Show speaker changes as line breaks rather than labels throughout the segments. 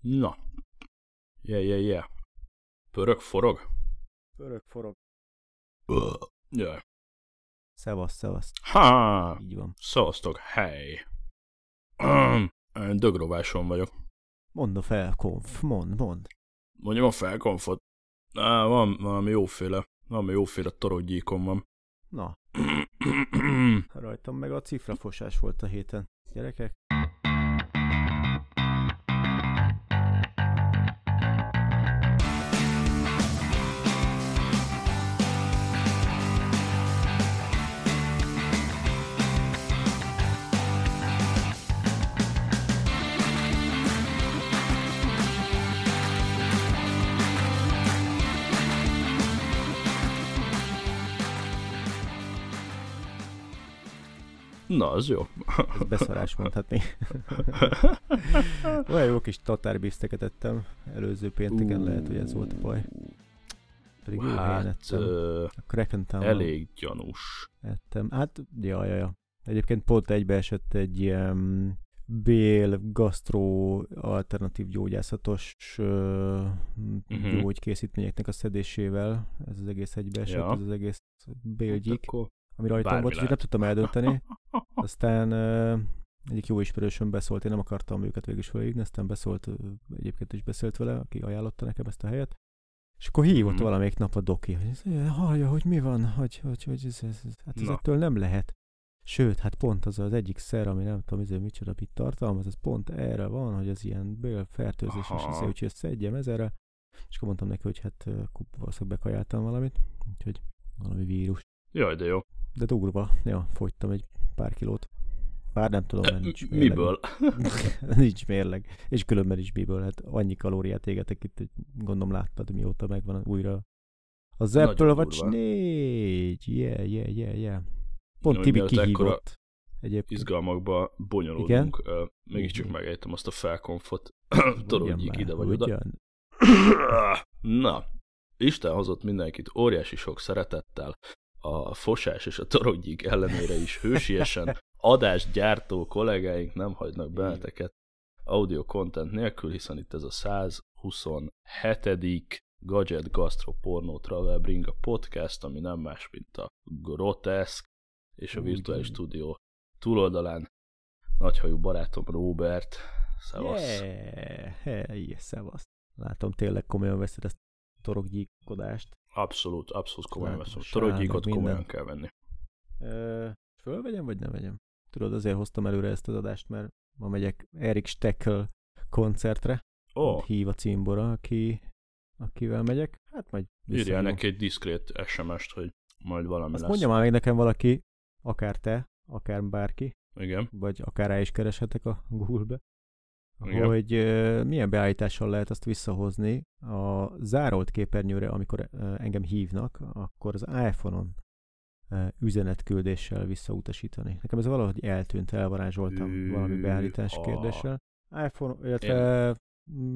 Na. Yeah, yeah, yeah. Pörög, forog?
Pörög, forog.
Jaj.
Szevasz, szevasz.
Ha!
Így van.
Szavaztok, hely. Dögrováson vagyok.
Mondd a felkonf, mond, mond.
Mondjam a felkonfot. Á, van valami jóféle, valami jóféle toroggyíkom van.
Na, rajtam meg a cifrafosás volt a héten. Gyerekek,
Na, az jó.
ez beszarás mondhatni. Olyan jó kis tatárbiszteket ettem előző pénteken, lehet, hogy ez volt a baj. Pedig jó
Hát,
ettem. A Kraken
elég gyanús.
ettem. Hát, ja, ja, ja. Egyébként pont egybeesett egy ilyen bél, gasztró, alternatív gyógyászatos uh,
Mhm.
gyógykészítményeknek a szedésével. Ez az egész egybeesett,
Ja.
ez az egész bélgyik,
Hát Akkor
ami rajtam
bármi
volt, és így nem
lehet.
tudtam eldönteni. Aztán egyik jó ismerősöm beszólt, én nem akartam őket végül is felhívni, aztán beszólt, egyébként is beszélt vele, aki ajánlotta nekem ezt a helyet. És akkor hívott
Mhm.
valamelyik nap a doki, hogy hallja, hogy mi van, hogy, hogy, hogy ez, ez, ez, hát ez
Na.
ettől nem lehet. Sőt, hát pont az az egyik szer, ami nem tudom, ezért micsoda mit tartalmaz, ez pont erre van, hogy az ilyen bél fertőzés, és
Aha.
ez, úgyhogy ezt szedjem ezerre. És akkor mondtam neki, hogy hát valószínűleg bekajáltam valamit, úgyhogy valami vírus.
Jaj, de jó.
De durva, ja, fogytam egy pár kilót. Bár nem tudom, mert nincs mérleg.
Miből?
nincs mérleg. És különben is miből. Hát annyi kalóriát égetek itt, hogy gondolom láttad, mióta megvan újra. Az Apple Watch
durva.
4. Yeah, yeah, yeah, yeah. Pont
Jó,
Tibi kihívott. Egyébként.
Izgalmakba bonyolódunk. Ö, Mégiscsak megejtem azt a felkonfot. Torodjék ide vagy oda.
Ugyan.
Na, Isten hozott mindenkit óriási sok szeretettel, a fosás és a torodjék ellenére is hősiesen adásgyártó kollégáink nem hagynak benneteket audio content nélkül, hiszen itt ez a 127. Gadget Gastro Porno Travel Bring a podcast, ami nem más, mint a Groteszk és a Virtuális. Studio túloldalán nagyhajú barátom Robert. Szevasz.
Yeah, hey, szevasz. Látom, tényleg komolyan veszed ezt a torokgyíkodást.
Abszolút, abszolút komolyan veszem.
meg
komolyan kell venni.
Ö, fölvegyem, vagy nem vegyem? Tudod, azért hoztam előre ezt az adást, mert ma megyek Erik Steckel koncertre.
Oh,
Hív a címbora, aki, akivel megyek. Hát majd
írjál neki egy diszkrét SMS-t, hogy majd valami
Azt
lesz.
mondja már még nekem valaki, akár te, akár bárki,
Igen.
vagy akár rá is kereshetek a Google-be,
Igen.
hogy ö, milyen beállítással lehet azt visszahozni a zárolt képernyőre, amikor ö, engem hívnak, akkor az iPhone-on ö, üzenetküldéssel visszautasítani. Nekem ez valahogy eltűnt, elvarázsoltam
Hű,
valami beállítás kérdéssel. iPhone, illetve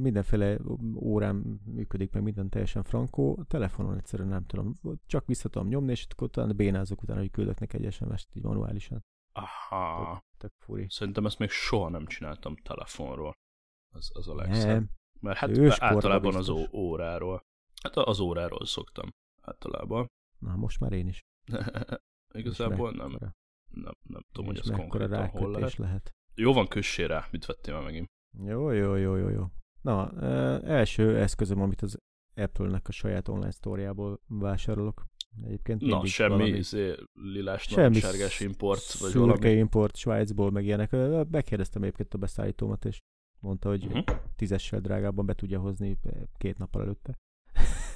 mindenféle órám működik, meg minden teljesen frankó. Telefonon egyszerűen nem tudom. Csak vissza tudom nyomni, és akkor utána bénázok utána, hogy küldök neki egy SMS-t így manuálisan.
Aha.
Tök furi.
Szerintem ezt még soha nem csináltam telefonról. Az, az a legszebb.
Nem.
Mert hát általában az
biztos.
ó- óráról. Hát az óráról szoktam általában.
Na, most már én is.
Igazából nem,
mekkora-
nem, nem tudom, hogy ez konkrétan hol lehet.
lehet.
Jó van, kössé rá. Mit vettél már megint?
Jó, jó, jó, jó, jó. Na, első eszközöm, amit az Apple-nek a saját online sztóriából vásárolok. Egyébként
Na, semmi
valami
izé, lilás,
Semmi
sárgás import, vagy valami.
import Svájcból, meg ilyenek. Megkérdeztem egyébként a beszállítómat, és mondta, hogy
Uh-huh.
tízessel drágábban be tudja hozni két nappal előtte.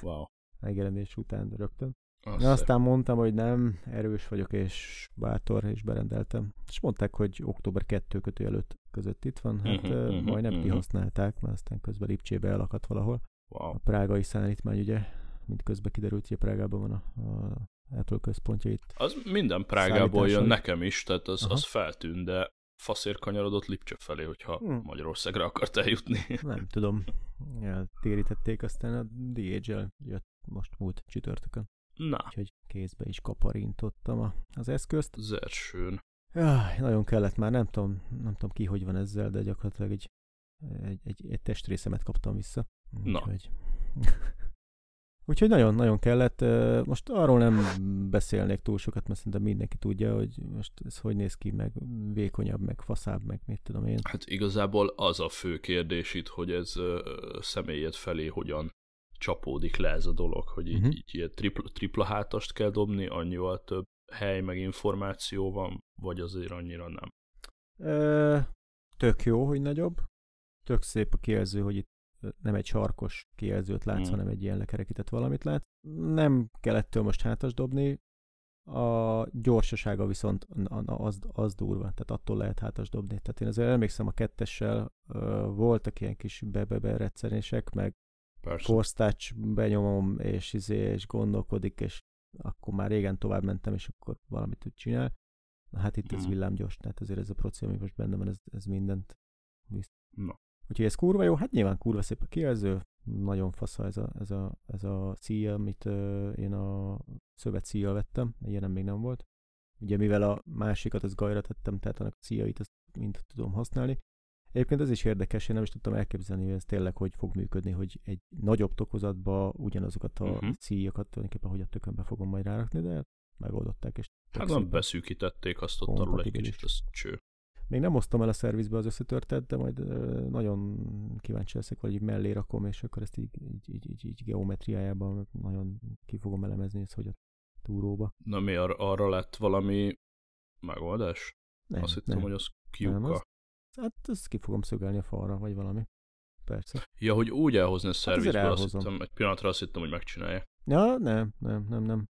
Wow.
Megjelenés után rögtön.
Az
Na, aztán mondtam, hogy nem, erős vagyok és bátor, és berendeltem. És mondták, hogy október 2 kötő előtt között itt van. Hát uh-huh,
mhm,
majdnem
mhm.
kihasználták, mert aztán közben Lipcsébe elakadt valahol.
Wow.
A prágai szállítmány, ugye, mint közben kiderült, hogy Prágában van a, a Apple központja itt.
Az minden Prágából jön nekem is, tehát az,
Aha.
az feltűnt, de faszért kanyarodott Lipcső felé, hogyha
Hmm.
Magyarországra akart eljutni.
Nem tudom, eltérítették, aztán a DHL jött most múlt csütörtökön.
Na,
Úgyhogy kézbe is kaparintottam a, az eszközt.
az elsőn.
Jaj, nagyon kellett már, nem tudom, nem tudom ki, hogy van ezzel, de gyakorlatilag egy egy, egy, egy testrészemet kaptam vissza.
Na.
Úgyhogy... Úgyhogy nagyon-nagyon kellett. Most arról nem beszélnék túl sokat, mert szerintem mindenki tudja, hogy most ez hogy néz ki, meg vékonyabb, meg faszább, meg mit tudom én.
Hát igazából az a fő kérdés itt, hogy ez személyed felé hogyan csapódik le ez a dolog, hogy így, uh-huh. így ilyen tripla, tripla hátast kell dobni, annyival több hely meg információ van, vagy azért annyira nem?
Ö, tök jó, hogy nagyobb. Tök szép a kijelző, hogy itt nem egy sarkos kijelzőt látsz, hmm. hanem egy ilyen lekerekített valamit látsz. Nem kell ettől most hátas dobni, a gyorsasága viszont az, az durva, tehát attól lehet hátas dobni. Tehát én azért emlékszem a kettessel, voltak ilyen kis be meg force touch benyomom, és, izé, és gondolkodik, és akkor már régen tovább mentem, és akkor valamit tud csinál. Na hát itt ez hmm. villámgyors, tehát azért ez a proci, ami most benne van, ez, ez mindent visz.
No.
Úgyhogy ez kurva jó, hát nyilván kurva szép a kijelző, nagyon fasza ez a, ez a, ez a szíja, amit uh, én a szövet szíjjal vettem, ilyen még nem volt. Ugye mivel a másikat az gajra tettem, tehát annak a szíjait azt mind tudom használni. Egyébként ez is érdekes, én nem is tudtam elképzelni, hogy ez tényleg hogy fog működni, hogy egy nagyobb tokozatba ugyanazokat a uh-huh. szíjakat tulajdonképpen hogy a tökönbe fogom majd rárakni, de megoldották. És
hát nem beszűkítették azt ott alul egy kicsit, ez cső.
Még nem hoztam el a szervizbe az összetörtet, de majd nagyon kíváncsi leszek, hogy mellé rakom, és akkor ezt így, így, így, így, így geometriájában nagyon ki fogom elemezni, ez hogy a túróba.
Na mi, ar- arra lett valami megoldás? Nem, Azt hittem, nem. hogy az kiuka. Nem, az,
hát ezt ki fogom szögelni a falra, vagy valami. Persze.
Ja, hogy úgy elhozni a hát szervizbe, hát azt hittem, egy pillanatra azt hittem, hogy megcsinálja.
Ja, nem, nem, nem, nem.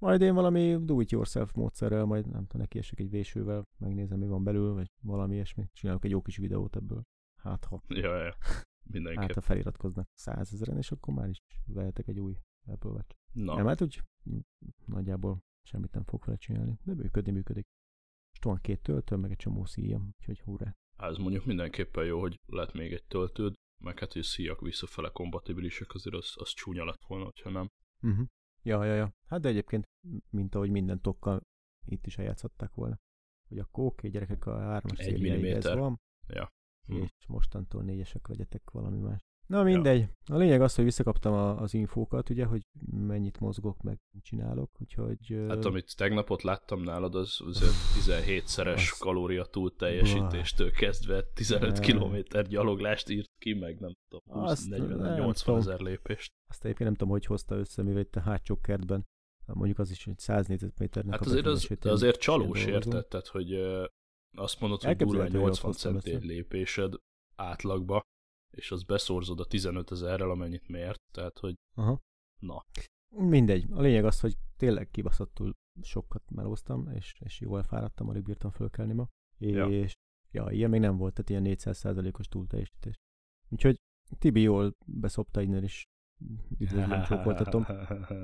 Majd én valami do-it-yourself módszerrel, majd nem tudom, nekiesek egy vésővel, megnézem, mi van belül, vagy valami ilyesmi. Csinálok egy jó kis videót ebből. Hát ha.
Ja, ja. Mindenképp.
Hát ha feliratkoznak százezeren, és akkor már is vehetek egy új Apple Watch. Na. Nem, hát úgy nagyjából semmit nem fog vele csinálni, de működni működik. Most van két töltő, meg egy csomó szíjam, úgyhogy hurrá.
Ez mondjuk mindenképpen jó, hogy lett még egy töltőd, meg hát, hogy szíjak visszafele kompatibilisek, azért az, az csúnya lett volna, hogyha nem.
Uh-huh. Ja, ja, ja. Hát de egyébként, mint ahogy minden tokkal itt is eljátszották volna. Hogy oké, okay, gyerekek, a hármas szériáig ez van.
Ja.
Hm. És mostantól négyesek legyetek valami más. Na mindegy. Ja. A lényeg az, hogy visszakaptam a, az infókat, ugye, hogy mennyit mozgok, meg csinálok, úgyhogy...
Hát amit tegnapot láttam nálad, az, az 17-szeres az... kalória túl teljesítéstől kezdve 15 kilométer gyaloglást írt ki, meg nem tudom, 20-40-80 ezer lépést.
Azt egyébként nem tudom, hogy hozta össze, mivel itt a hátsó kertben mondjuk az is, hogy 100 négyzetméternek
Hát azért, az, azért csalós érted, tehát, hogy azt mondod, hogy durván 80 centi lépésed átlagba, és az beszorzod a 15 ezerrel, amennyit mért, tehát hogy
Aha.
na.
Mindegy. A lényeg az, hogy tényleg kibaszottul sokat melóztam, és, és jól fáradtam, alig bírtam fölkelni ma. Ja. És ja, ilyen még nem volt, tehát ilyen 400%-os túlteljesítés. Úgyhogy Tibi jól beszopta innen is üdvözlöm, csókoltatom.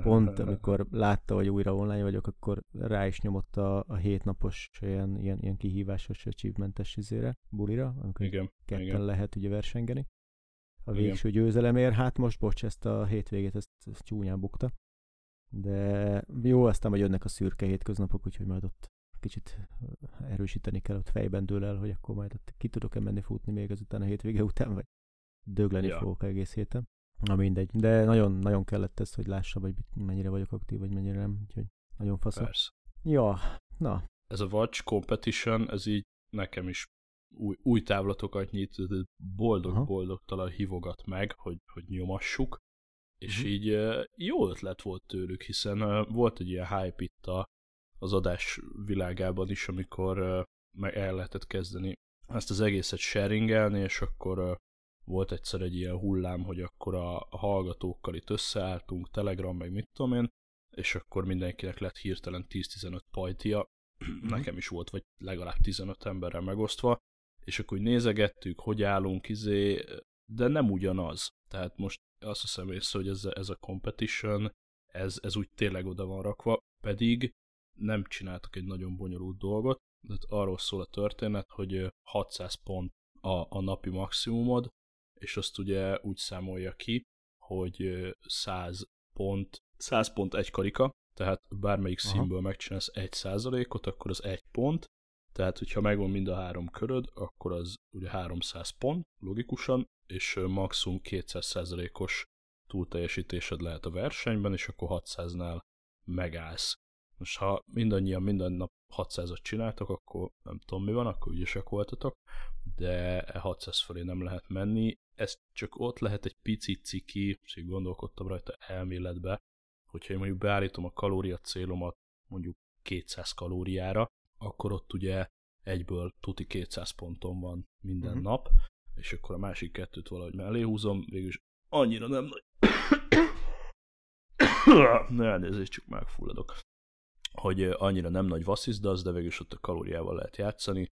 Pont amikor látta, hogy újra online vagyok, akkor rá is nyomott a, a hétnapos ilyen, ilyen, ilyen kihívásos achievementes izére, bulira, amikor igen, ketten igen. lehet ugye versengeni a végső Igen. győzelemért. Hát most, bocs, ezt a hétvégét, ezt, ezt csúnyán bukta. De jó, aztán majd jönnek a szürke hétköznapok, úgyhogy majd ott kicsit erősíteni kell, ott fejben dől el, hogy akkor majd ott ki tudok-e menni futni még azután a hétvége után, vagy dögleni ja. fogok egész héten. Na mindegy, de nagyon, nagyon kellett ez, hogy lássa, hogy mennyire vagyok aktív, vagy mennyire nem, úgyhogy nagyon fasz.
Persze.
Ja, na.
Ez a Watch Competition, ez így nekem is új, új távlatokat nyit, boldog-boldogtalan hívogat meg, hogy, hogy nyomassuk, és uh-huh. így jó ötlet volt tőlük, hiszen volt egy ilyen hype itt a, az adás világában is, amikor meg el lehetett kezdeni ezt az egészet sharingelni, és akkor volt egyszer egy ilyen hullám, hogy akkor a, hallgatókkal itt összeálltunk, Telegram, meg mit tudom én, és akkor mindenkinek lett hirtelen 10-15 pajtia, uh-huh. nekem is volt, vagy legalább 15 emberrel megosztva, és akkor nézegettük, hogy állunk, izé, de nem ugyanaz. Tehát most azt hiszem észre, hogy ez, ez a competition, ez, ez úgy tényleg oda van rakva, pedig nem csináltak egy nagyon bonyolult dolgot, de arról szól a történet, hogy 600 pont a, a napi maximumod, és azt ugye úgy számolja ki, hogy 100 pont, 100 pont egy karika, tehát bármelyik Aha. színből megcsinálsz egy százalékot, akkor az egy pont, Tehát, hogyha megvan mind a három köröd, akkor az ugye 300 pont, logikusan, és maximum 200%-os túlteljesítésed lehet a versenyben, és akkor 600-nál megállsz. Most ha mindannyian minden nap 600-at csináltak, akkor nem tudom mi van, akkor ügyesek voltatok, de 600 e fölé nem lehet menni. Ez csak ott lehet egy pici ciki, és így gondolkodtam rajta elméletbe, hogyha én mondjuk beállítom a kalória célomat mondjuk 200 kalóriára, akkor ott ugye egyből tuti 200 ponton van minden uh-huh. nap, és akkor a másik kettőt valahogy mellé húzom, végülis annyira nem nagy... ne elnézést, csak megfulladok. Hogy annyira nem nagy vasszizdasz, de végülis ott a kalóriával lehet játszani,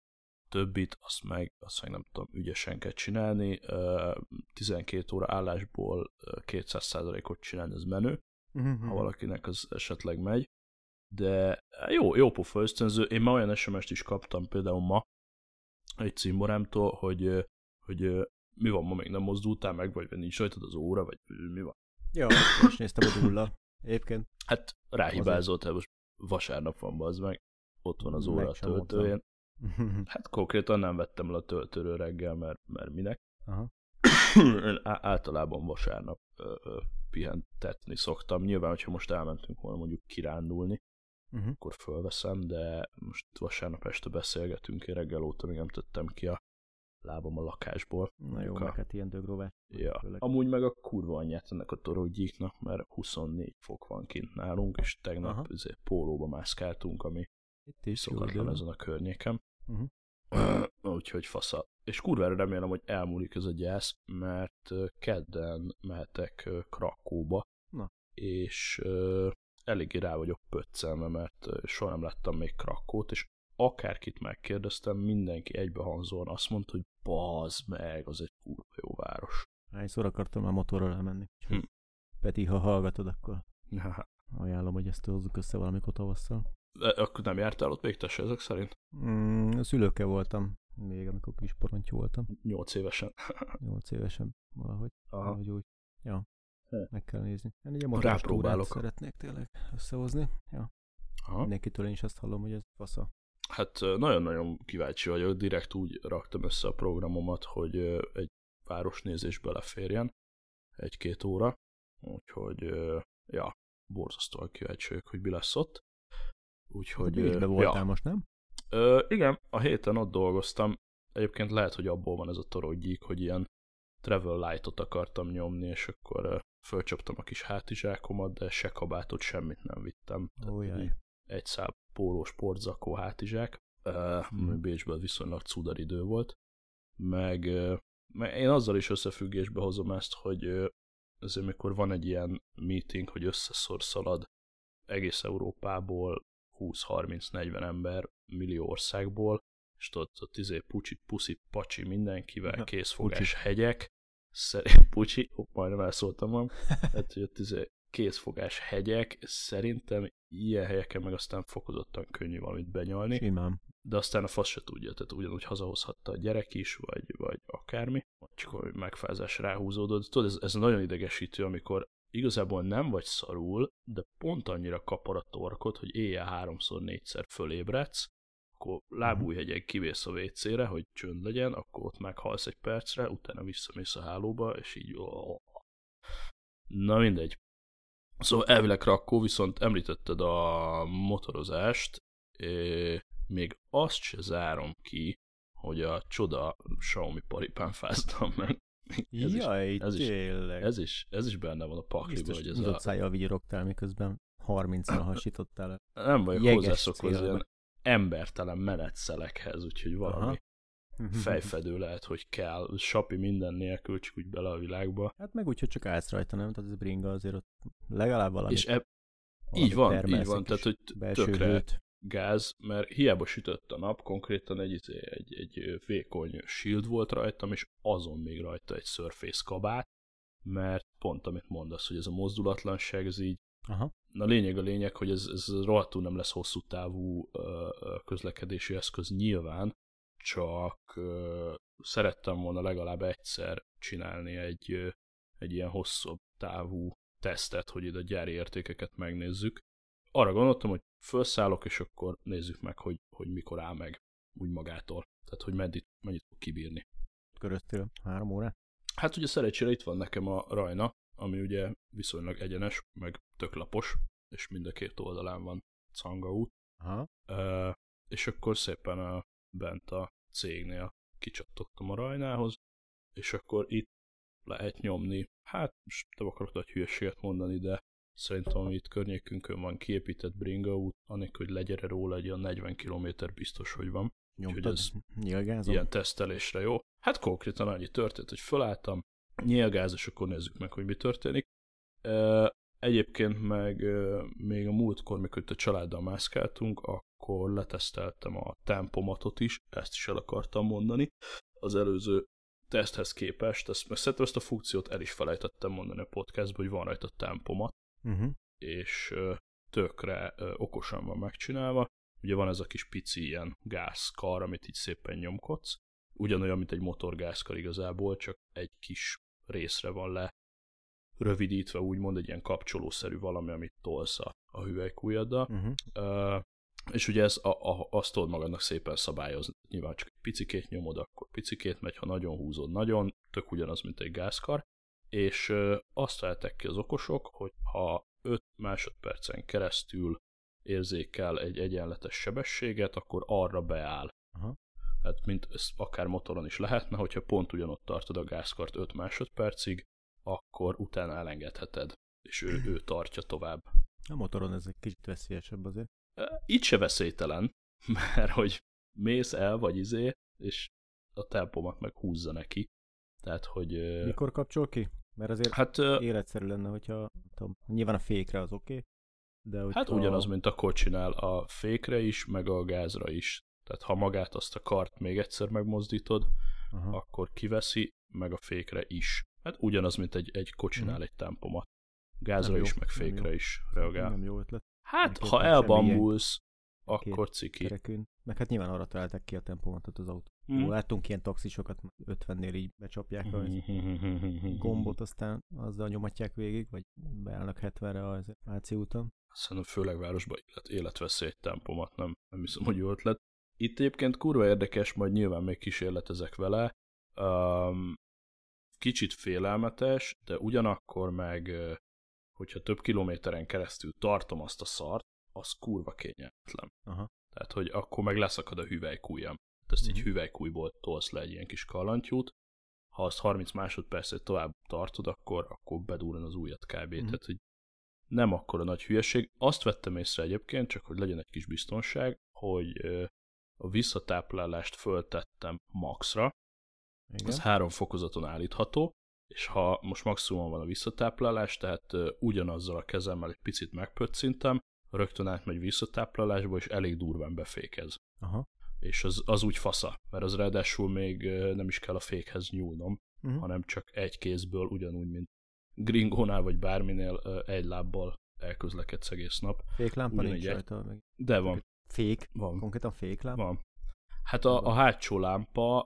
többit, azt meg, azt meg nem tudom, ügyesen kell csinálni. 12 óra állásból 200%-ot csinálni, ez menő, uh-huh. ha valakinek az esetleg megy. De jó, jó pofa ösztönző. Én ma olyan SMS-t is kaptam például ma egy cimborámtól, hogy, hogy mi van, ma még nem mozdultál meg, vagy nincs rajtad az óra, vagy mi van.
Ja, és néztem a dulla. Egyébként.
Hát ráhibázott, hát most vasárnap van, az meg. Ott van az óra a töltőjén. Hát konkrétan nem vettem le a töltőről reggel, mert, mert minek. Aha. általában vasárnap ö, ö, pihentetni szoktam. Nyilván, hogyha most elmentünk volna mondjuk kirándulni, uh-huh. akkor fölveszem, de most vasárnap este beszélgetünk, én reggel óta még nem tettem ki a lábam a lakásból.
Na jó, a... meg hát ilyen dögróvá.
Ja. Főleg. Amúgy meg a kurva anyját ennek a toroggyíknak, mert 24 fok van kint nálunk, és tegnap azért pólóba mászkáltunk, ami itt is szokatlan ezen a környéken. Uh-huh. Úgyhogy fasza. És kurvára remélem, hogy elmúlik ez a gyász, mert kedden mehetek Krakóba, Na. és eléggé rá vagyok pöccelme, mert soha nem láttam még Krakót, és akárkit megkérdeztem, mindenki egybehanzóan azt mondta, hogy bazd meg, az egy kurva jó város.
Hányszor akartam már motorral elmenni. Hm. Peti, ha hallgatod, akkor ajánlom, hogy ezt hozzuk össze valamikor tavasszal.
Akkor nem jártál ott még tesse ezek szerint?
Mm, szülőkkel voltam, még amikor kis porontyú voltam.
Nyolc évesen.
Nyolc évesen valahogy. Aha. Valahogy úgy. Ja. Meg kell nézni. Én
ugye Rápróbálok.
szeretnék tényleg összehozni. Ja. Aha. Mindenkitől én is azt hallom, hogy ez fasza.
Hát nagyon-nagyon kíváncsi vagyok, direkt úgy raktam össze a programomat, hogy egy városnézés beleférjen, egy-két óra, úgyhogy ja, borzasztóan kíváncsi vagyok, hogy mi lesz ott.
Úgyhogy... Bécsbe voltál ja. most, nem?
Ö, igen, a héten ott dolgoztam. Egyébként lehet, hogy abból van ez a toroggyík, hogy ilyen travel light-ot akartam nyomni, és akkor fölcsaptam a kis hátizsákomat, de se kabátot, semmit nem vittem.
Ó,
egy szál póló sportzakó hátizsák, hmm. Bécsben viszonylag cudar idő volt, meg, meg én azzal is összefüggésbe hozom ezt, hogy azért mikor van egy ilyen meeting, hogy összeszor szalad egész Európából 20-30-40 ember millió országból, és ott, ott izé pucsi, puszi, pacsi mindenkivel, készfogás hegyek, szerint pucsi, ó, majdnem elszóltam magam, hát, hogy ott izé készfogás hegyek, szerintem ilyen helyeken meg aztán fokozottan könnyű valamit benyalni.
Simán.
De aztán a fasz se tudja, tehát ugyanúgy hazahozhatta a gyerek is, vagy, vagy akármi, csak hogy megfázás ráhúzódott. Tudod, ez, ez nagyon idegesítő, amikor igazából nem vagy szarul, de pont annyira kapar a torkot, hogy éjjel háromszor, négyszer fölébredsz, akkor lábújhegyen kivész a WC-re, hogy csönd legyen, akkor ott meghalsz egy percre, utána visszamész a hálóba, és így... Oh. Na mindegy. Szóval elvileg Krakó, viszont említetted a motorozást, még azt se zárom ki, hogy a csoda Xiaomi paripán fáztam meg.
Ez Jaj,
is, ez
tényleg.
Is, ez, is, ez is benne van a pakliban, hogy ez a...
szájjal vigyorogtál, miközben 30-al hasítottál.
Nem vagyok hozzászokva az ilyen embertelen menetszelekhez, úgyhogy valami Aha. fejfedő lehet, hogy kell. Sapi minden nélkül, csak úgy bele a világba.
Hát meg úgy, hogy csak állsz rajta, nem? Tehát ez bringa azért ott legalább valami.
És eb... így van, így van, tehát hogy tökre hőt. gáz, mert hiába sütött a nap, konkrétan egy, izé, egy, egy vékony shield volt rajtam, és azon még rajta egy Surface kabát, mert pont amit mondasz, hogy ez a mozdulatlanság, ez így Aha. Na lényeg a lényeg, hogy ez, ez rohadtul nem lesz hosszú távú közlekedési eszköz nyilván, csak szerettem volna legalább egyszer csinálni egy, egy ilyen hosszabb távú tesztet, hogy ide a gyári értékeket megnézzük. Arra gondoltam, hogy felszállok, és akkor nézzük meg, hogy, hogy mikor áll meg. úgy magától. Tehát, hogy mennyit, mennyit fog kibírni.
Köröztél három óra?
Hát ugye szerencsére itt van nekem a rajna, ami ugye viszonylag egyenes, meg tök lapos, és mind a két oldalán van Canga út.
Aha.
Uh, és akkor szépen a, bent a cégnél kicsattogtam a rajnához, és akkor itt lehet nyomni, hát most nem akarok nagy hülyeséget mondani, de szerintem itt környékünkön van kiépített bringa út, anélkül, hogy legyere róla egy olyan 40 km biztos, hogy van.
Nyomtad?
ez
Nyilgázom?
Ilyen tesztelésre jó. Hát konkrétan annyi történt, hogy felálltam, nyilgáz, és akkor nézzük meg, hogy mi történik. Egyébként meg még a múltkor, mikor itt a családdal mászkáltunk, akkor leteszteltem a tempomatot is, ezt is el akartam mondani. Az előző teszthez képest, ezt, mert szerintem ezt a funkciót el is felejtettem mondani a podcastban, hogy van rajta tempomat,
uh-huh.
és tökre okosan van megcsinálva. Ugye van ez a kis pici ilyen gázkar, amit így szépen nyomkodsz, ugyanolyan, mint egy motorgázkar igazából, csak egy kis részre van le rövidítve, úgymond egy ilyen kapcsolószerű valami, amit tolsz a, a hüvelykújaddal. Uh-huh. Uh, és ugye ez a, a, azt tudod magadnak szépen szabályozni. Nyilván csak egy picikét nyomod, akkor picikét megy, ha nagyon húzod, nagyon, tök ugyanaz, mint egy gázkar. És uh, azt vehetek ki az okosok, hogy ha 5 másodpercen keresztül érzékel egy egyenletes sebességet, akkor arra beáll.
Aha.
Hát mint ez akár motoron is lehetne, hogyha pont ugyanott tartod a gázkart 5 másodpercig, akkor utána elengedheted, és ő, ő tartja tovább.
A motoron ez egy kicsit veszélyesebb azért.
Itt se veszélytelen, mert hogy mész el, vagy izé, és a tempomat meg húzza neki. Tehát, hogy...
Mikor kapcsol ki? Mert azért hát, életszerű lenne, hogyha tudom, nyilván a fékre az oké, okay, de hogyha...
Hát ugyanaz, mint a kocsinál, a fékre is, meg a gázra is. Tehát ha magát azt a kart még egyszer megmozdítod, Aha. akkor kiveszi, meg a fékre is. Hát ugyanaz, mint egy, egy kocsinál hmm. egy tempomat. Gázra nem is, jó, meg fékre is reagál.
Nem jó ötlet.
Hát, nem ha elbambulsz, akkor ciki.
Kerekün. Meg hát nyilván arra találták ki a tempomatot az autó. Jó, láttunk ilyen taxisokat, 50-nél így becsapják a gombot, aztán azzal nyomatják végig, vagy beállnak 70-re az AC úton.
Szerintem főleg városban élet, életveszély egy tempomat, nem, nem hiszem, hogy jó ötlet. Itt egyébként kurva érdekes, majd nyilván még kísérletezek vele. Um, kicsit félelmetes, de ugyanakkor meg, hogyha több kilométeren keresztül tartom azt a szart, az kurva kényelmetlen.
Aha.
Tehát, hogy akkor meg leszakad a hüvelykújam. Ezt így uh-huh. hüvelykújból tolsz le egy ilyen kis kallantyút, ha azt 30 másodpercet tovább tartod, akkor, akkor bedúran az ujjat kb. Uh-huh. Tehát, hogy nem akkor a nagy hülyeség. Azt vettem észre egyébként, csak hogy legyen egy kis biztonság, hogy a visszatáplálást föltettem maxra, igen. az három fokozaton állítható, és ha most maximum van a visszatáplálás, tehát ugyanazzal a kezemmel egy picit megpöccintem, rögtön átmegy visszatáplálásba, és elég durván befékez.
Aha.
És az, az úgy fasza, mert az ráadásul még nem is kell a fékhez nyúlnom, uh-huh. hanem csak egy kézből, ugyanúgy, mint gringónál vagy bárminél egy lábbal elközlekedsz egész nap.
Féklámpa nincs rajta?
Meg... De van.
Fék? Van. Konkrétan féklámpa?
Van. Hát a, a hátsó lámpa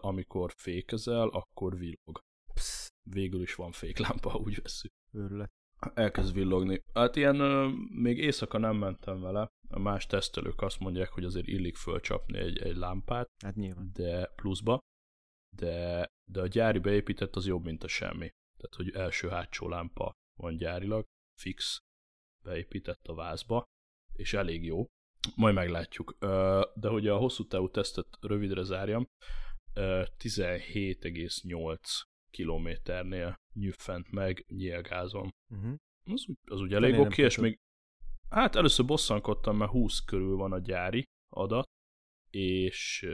amikor fékezel, akkor villog. Psz, végül is van féklámpa, úgy veszük.
Őrület.
Elkezd villogni. Hát ilyen még éjszaka nem mentem vele. A más tesztelők azt mondják, hogy azért illik fölcsapni egy, egy lámpát.
Hát nyilván.
De pluszba. De, de a gyári beépített az jobb, mint a semmi. Tehát, hogy első hátsó lámpa van gyárilag, fix beépített a vázba, és elég jó. Majd meglátjuk. De hogy a hosszú távú tesztet rövidre zárjam, 17,8 kilométernél nyüffent meg nyilgázom.
Uh-huh.
Az, az úgy elég oké, és még hát először bosszankodtam, mert 20 körül van a gyári adat, és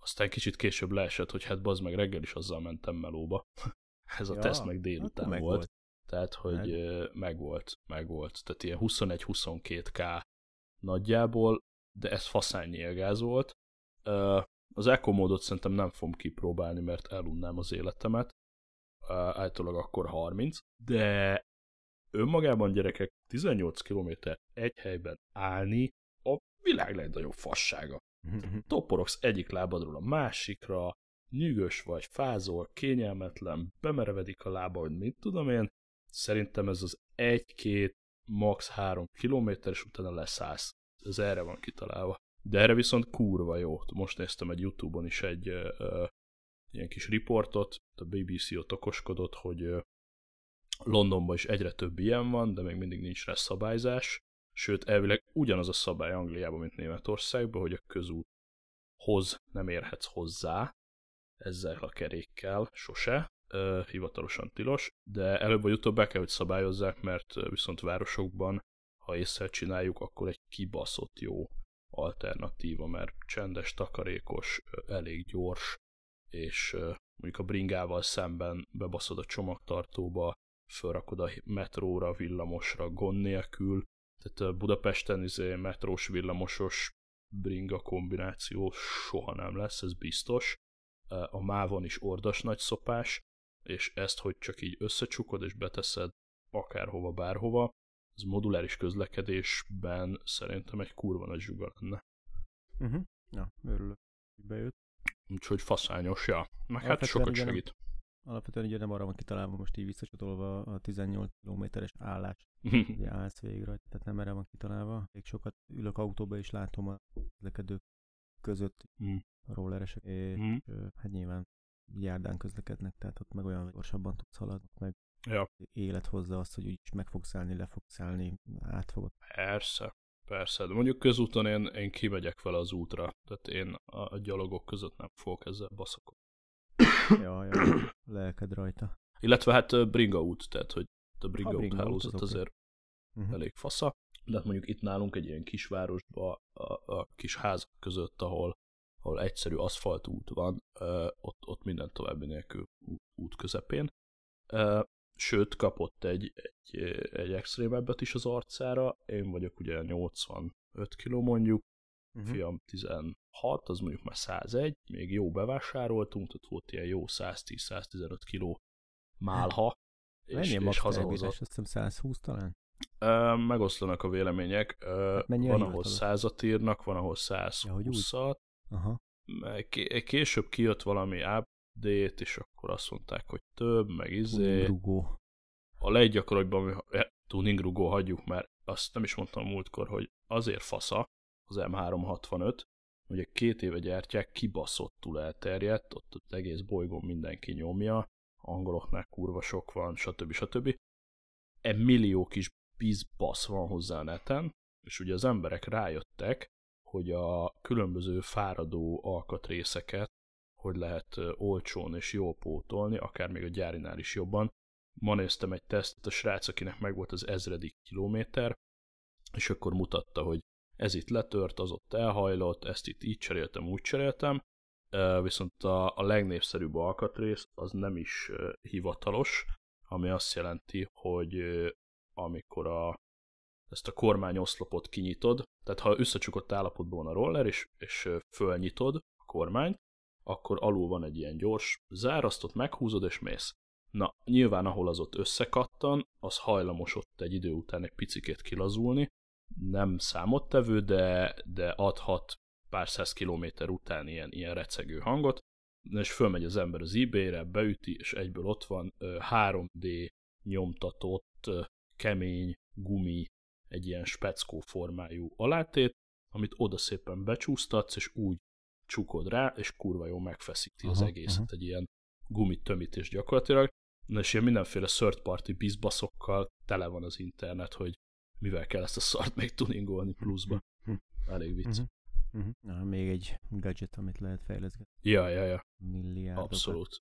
aztán kicsit később leesett, hogy hát bazd meg reggel is azzal mentem melóba. Ez a ja, teszt meg délután volt. volt. Tehát, hogy meg. Ö, meg volt, meg volt. Tehát ilyen 21-22k nagyjából, de ez faszán nyilgáz volt. Az Eco módot szerintem nem fogom kipróbálni, mert elunnám az életemet. Általában akkor 30, de önmagában gyerekek 18 km egy helyben állni a világ legnagyobb fassága. Toporogsz egyik lábadról a másikra, nyűgös vagy, fázol, kényelmetlen, bemerevedik a lába, hogy mit tudom én. Szerintem ez az egy-két, max. három kilométer, és utána leszállsz. Ez erre van kitalálva. de erre viszont kurva jó. Most néztem egy Youtube-on is egy uh, ilyen kis riportot, a BBC ott okoskodott, hogy uh, Londonban is egyre több ilyen van, de még mindig nincs rá szabályzás, sőt elvileg ugyanaz a szabály Angliában, mint Németországban, hogy a közúthoz nem érhetsz hozzá ezzel a kerékkel sose, hivatalosan tilos, de előbb vagy utóbb be kell, hogy szabályozzák, mert viszont városokban, ha észre csináljuk, akkor egy kibaszott jó alternatíva, mert csendes, takarékos, elég gyors, és mondjuk a bringával szemben bebaszod a csomagtartóba, felrakod a metróra, villamosra gond nélkül, tehát Budapesten izé metrós, villamosos bringa kombináció soha nem lesz, ez biztos. A mávon is ordas nagy szopás, és ezt, hogy csak így összecsukod és beteszed akárhova, bárhova, ez moduláris közlekedésben szerintem egy kurva nagy zsuga lenne.
Uh-huh. Ja, örülök, hogy bejött.
Úgyhogy faszányos, ja. Meg hát sokat segít.
Nem, alapvetően ugye nem arra van kitalálva most így visszacsatolva a 18 kilométeres állás, ugye állsz végre, tehát nem erre van kitalálva. Még sokat ülök autóba és látom a közlekedők között mm. a rolleresek, és mm. hát nyilván járdán közlekednek, tehát ott meg olyan gyorsabban tudsz haladni, meg
ja.
élet hozza azt, hogy úgyis meg fogsz állni, le fogsz állni, át fogod.
Persze, persze, de mondjuk közúton én, én kimegyek vele az útra, tehát én a, gyalogok között nem fogok ezzel baszakot.
ja, ja, lelked rajta.
Illetve hát bringa út, tehát hogy a bringa, a bringa út hálózat azért uh-huh. elég fasza. De hát mondjuk itt nálunk egy ilyen kisvárosban, a, a kis házak között, ahol ahol egyszerű aszfaltút van, ott, ott minden további nélkül út közepén. Sőt, kapott egy, egy, egy extrémebbet is az arcára, én vagyok ugye 85 kg mondjuk, uh-huh. fiam 16, az mondjuk már 101, még jó bevásároltunk, ott volt ilyen jó 110-115 kg málha,
és, és hazahozott. Azt hiszem 120 talán?
megoszlanak a vélemények. Hát van, ahol százat írnak, van, ahol 120-at.
Aha.
Később kijött valami update, és akkor azt mondták, hogy több, meg izé.
Rugó.
A leggyakoribbban tuningrugó hagyjuk, mert azt nem is mondtam múltkor, hogy azért fasza az M365, hogy két éve gyártják, kibaszottul elterjedt, ott az egész bolygón mindenki nyomja, angoloknál kurva sok van, stb. stb. E millió kis bizbasz van hozzá a neten, és ugye az emberek rájöttek, hogy a különböző fáradó alkatrészeket hogy lehet olcsón és jól pótolni, akár még a gyárinál is jobban. Ma néztem egy tesztet, a srác, akinek megvolt az ezredik kilométer, és akkor mutatta, hogy ez itt letört, az ott elhajlott, ezt itt így cseréltem, úgy cseréltem, viszont a, a legnépszerűbb alkatrész az nem is hivatalos, ami azt jelenti, hogy amikor a ezt a kormányoszlopot kinyitod, tehát ha összecsukott állapotban van a roller, és, és fölnyitod a kormányt, akkor alul van egy ilyen gyors zárasztot, meghúzod és mész. Na, nyilván ahol az ott összekattan, az hajlamos ott egy idő után egy picikét kilazulni, nem számottevő, de, de adhat pár száz kilométer után ilyen, ilyen recegő hangot, és fölmegy az ember az eBay-re, beüti, és egyből ott van 3D nyomtatott, kemény gumi egy ilyen speckó formájú alátét, amit oda szépen becsúsztatsz, és úgy csukod rá, és kurva jó megfeszíti aha, az egészet, aha. egy ilyen gumit tömítés gyakorlatilag. Na és ilyen mindenféle third party bizbaszokkal tele van az internet, hogy mivel kell ezt a szart még tuningolni pluszba. Hm, hm. Elég vicc. Uh-huh.
Uh-huh. Na, még egy gadget, amit lehet fejleszgetni.
Ja, ja, ja.
Milliárdokat.
Abszolút.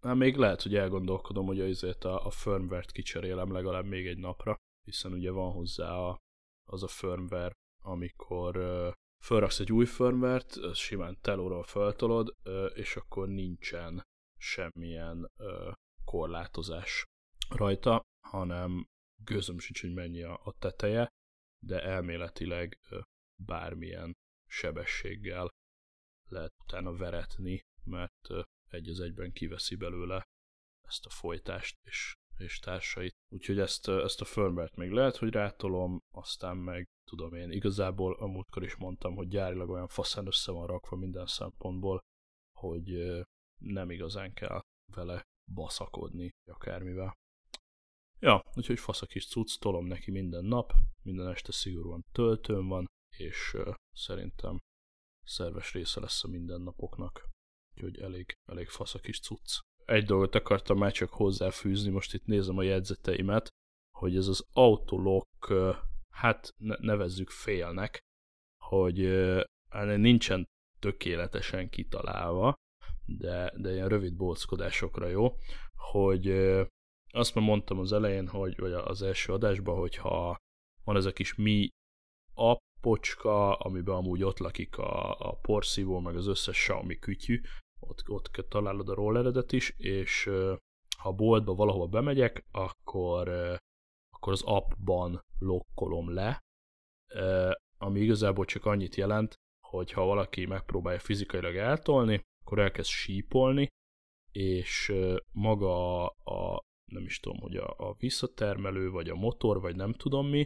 Na, még lehet, hogy elgondolkodom, hogy azért a, a firmware-t kicserélem legalább még egy napra, hiszen ugye van hozzá a, az a firmware, amikor uh, felraksz egy új firmware-t, simán telóról feltolod, uh, és akkor nincsen semmilyen uh, korlátozás rajta, hanem gőzöm sincs, hogy mennyi a, a teteje, de elméletileg uh, bármilyen sebességgel lehet utána veretni, mert egy az egyben kiveszi belőle ezt a folytást, és és társait. Úgyhogy ezt, ezt a firmware még lehet, hogy rátolom, aztán meg tudom én, igazából a múltkor is mondtam, hogy gyárilag olyan faszán össze van rakva minden szempontból, hogy nem igazán kell vele baszakodni akármivel. Ja, úgyhogy fasz a kis cucc, tolom neki minden nap, minden este szigorúan töltőm van, és uh, szerintem szerves része lesz a mindennapoknak. Úgyhogy elég, elég fasz a kis cucc. Egy dolgot akartam már csak hozzáfűzni, most itt nézem a jegyzeteimet, hogy ez az autolock, hát nevezzük félnek, hogy hát nincsen tökéletesen kitalálva, de, de ilyen rövid bóckodásokra jó, hogy azt már mondtam az elején, hogy, vagy az első adásban, hogyha van ez a kis mi appocska, amiben amúgy ott lakik a, a porszívó, meg az összes Xiaomi kütyű, ott, ott találod a rolleredet is, és ha a boltba valahova bemegyek, akkor, akkor az appban lokkolom le, ami igazából csak annyit jelent, hogy ha valaki megpróbálja fizikailag eltolni, akkor elkezd sípolni, és maga a, nem is tudom, hogy a, a visszatermelő, vagy a motor, vagy nem tudom mi,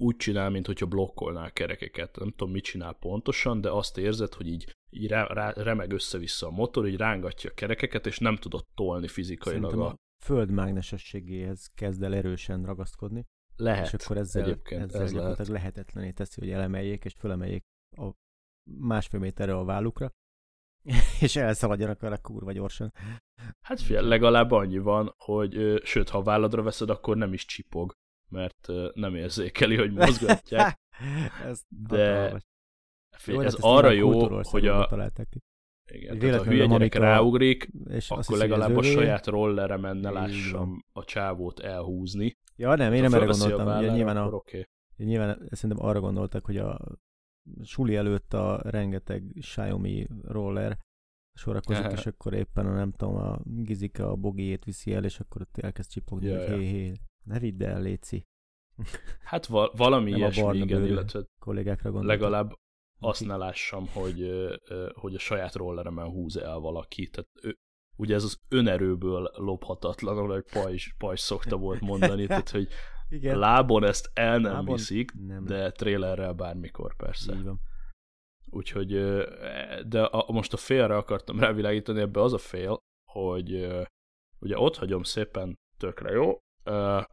úgy csinál, mint hogyha blokkolná a kerekeket. Nem tudom, mit csinál pontosan, de azt érzed, hogy így, így rá, rá, remeg össze-vissza a motor, így rángatja a kerekeket, és nem tudod tolni fizikailag.
Szerintem a föld mágnesességéhez kezd el erősen ragaszkodni.
Lehet.
És akkor ezzel, Egyébként ezzel ez lehet. lehetetlené teszi, hogy elemeljék, és fölemeljék a másfél méterre a vállukra, és elszaladjanak vele kurva gyorsan.
Hát fél, legalább annyi van, hogy sőt, ha a válladra veszed, akkor nem is csipog, mert nem érzékeli, hogy mozgatják.
ez
de fél, jó, ez arra jó, hogy a, igen, tehát a hülye gyerek ráugrik, és akkor legalább a saját rollere menne lássam a csávót elhúzni.
Ja, nem, én nem erre gondoltam. A ugye, nyilván, a, okay. nyilván szerintem arra gondoltak, hogy a suli előtt a rengeteg Xiaomi roller sorakozik, és akkor éppen a nem tudom, a Gizika a bogiét viszi el, és akkor ott elkezd csipogni, ja, hogy hé, hé, ne vidd el, Léci.
Hát val- valami ilyesmi, igen, illetve
kollégákra
legalább azt ne lássam, hogy, hogy a saját rolleremen húz el valaki. Tehát ő, ugye ez az önerőből lophatatlan, ahogy Pajs, Pajs szokta volt mondani, tehát hogy Igen. lábon ezt el nem lábon viszik, nem. de trailerrel bármikor persze.
Így van.
Úgyhogy, de a, most a félre akartam rávilágítani, ebbe az a fél, hogy ugye ott hagyom szépen tökre jó,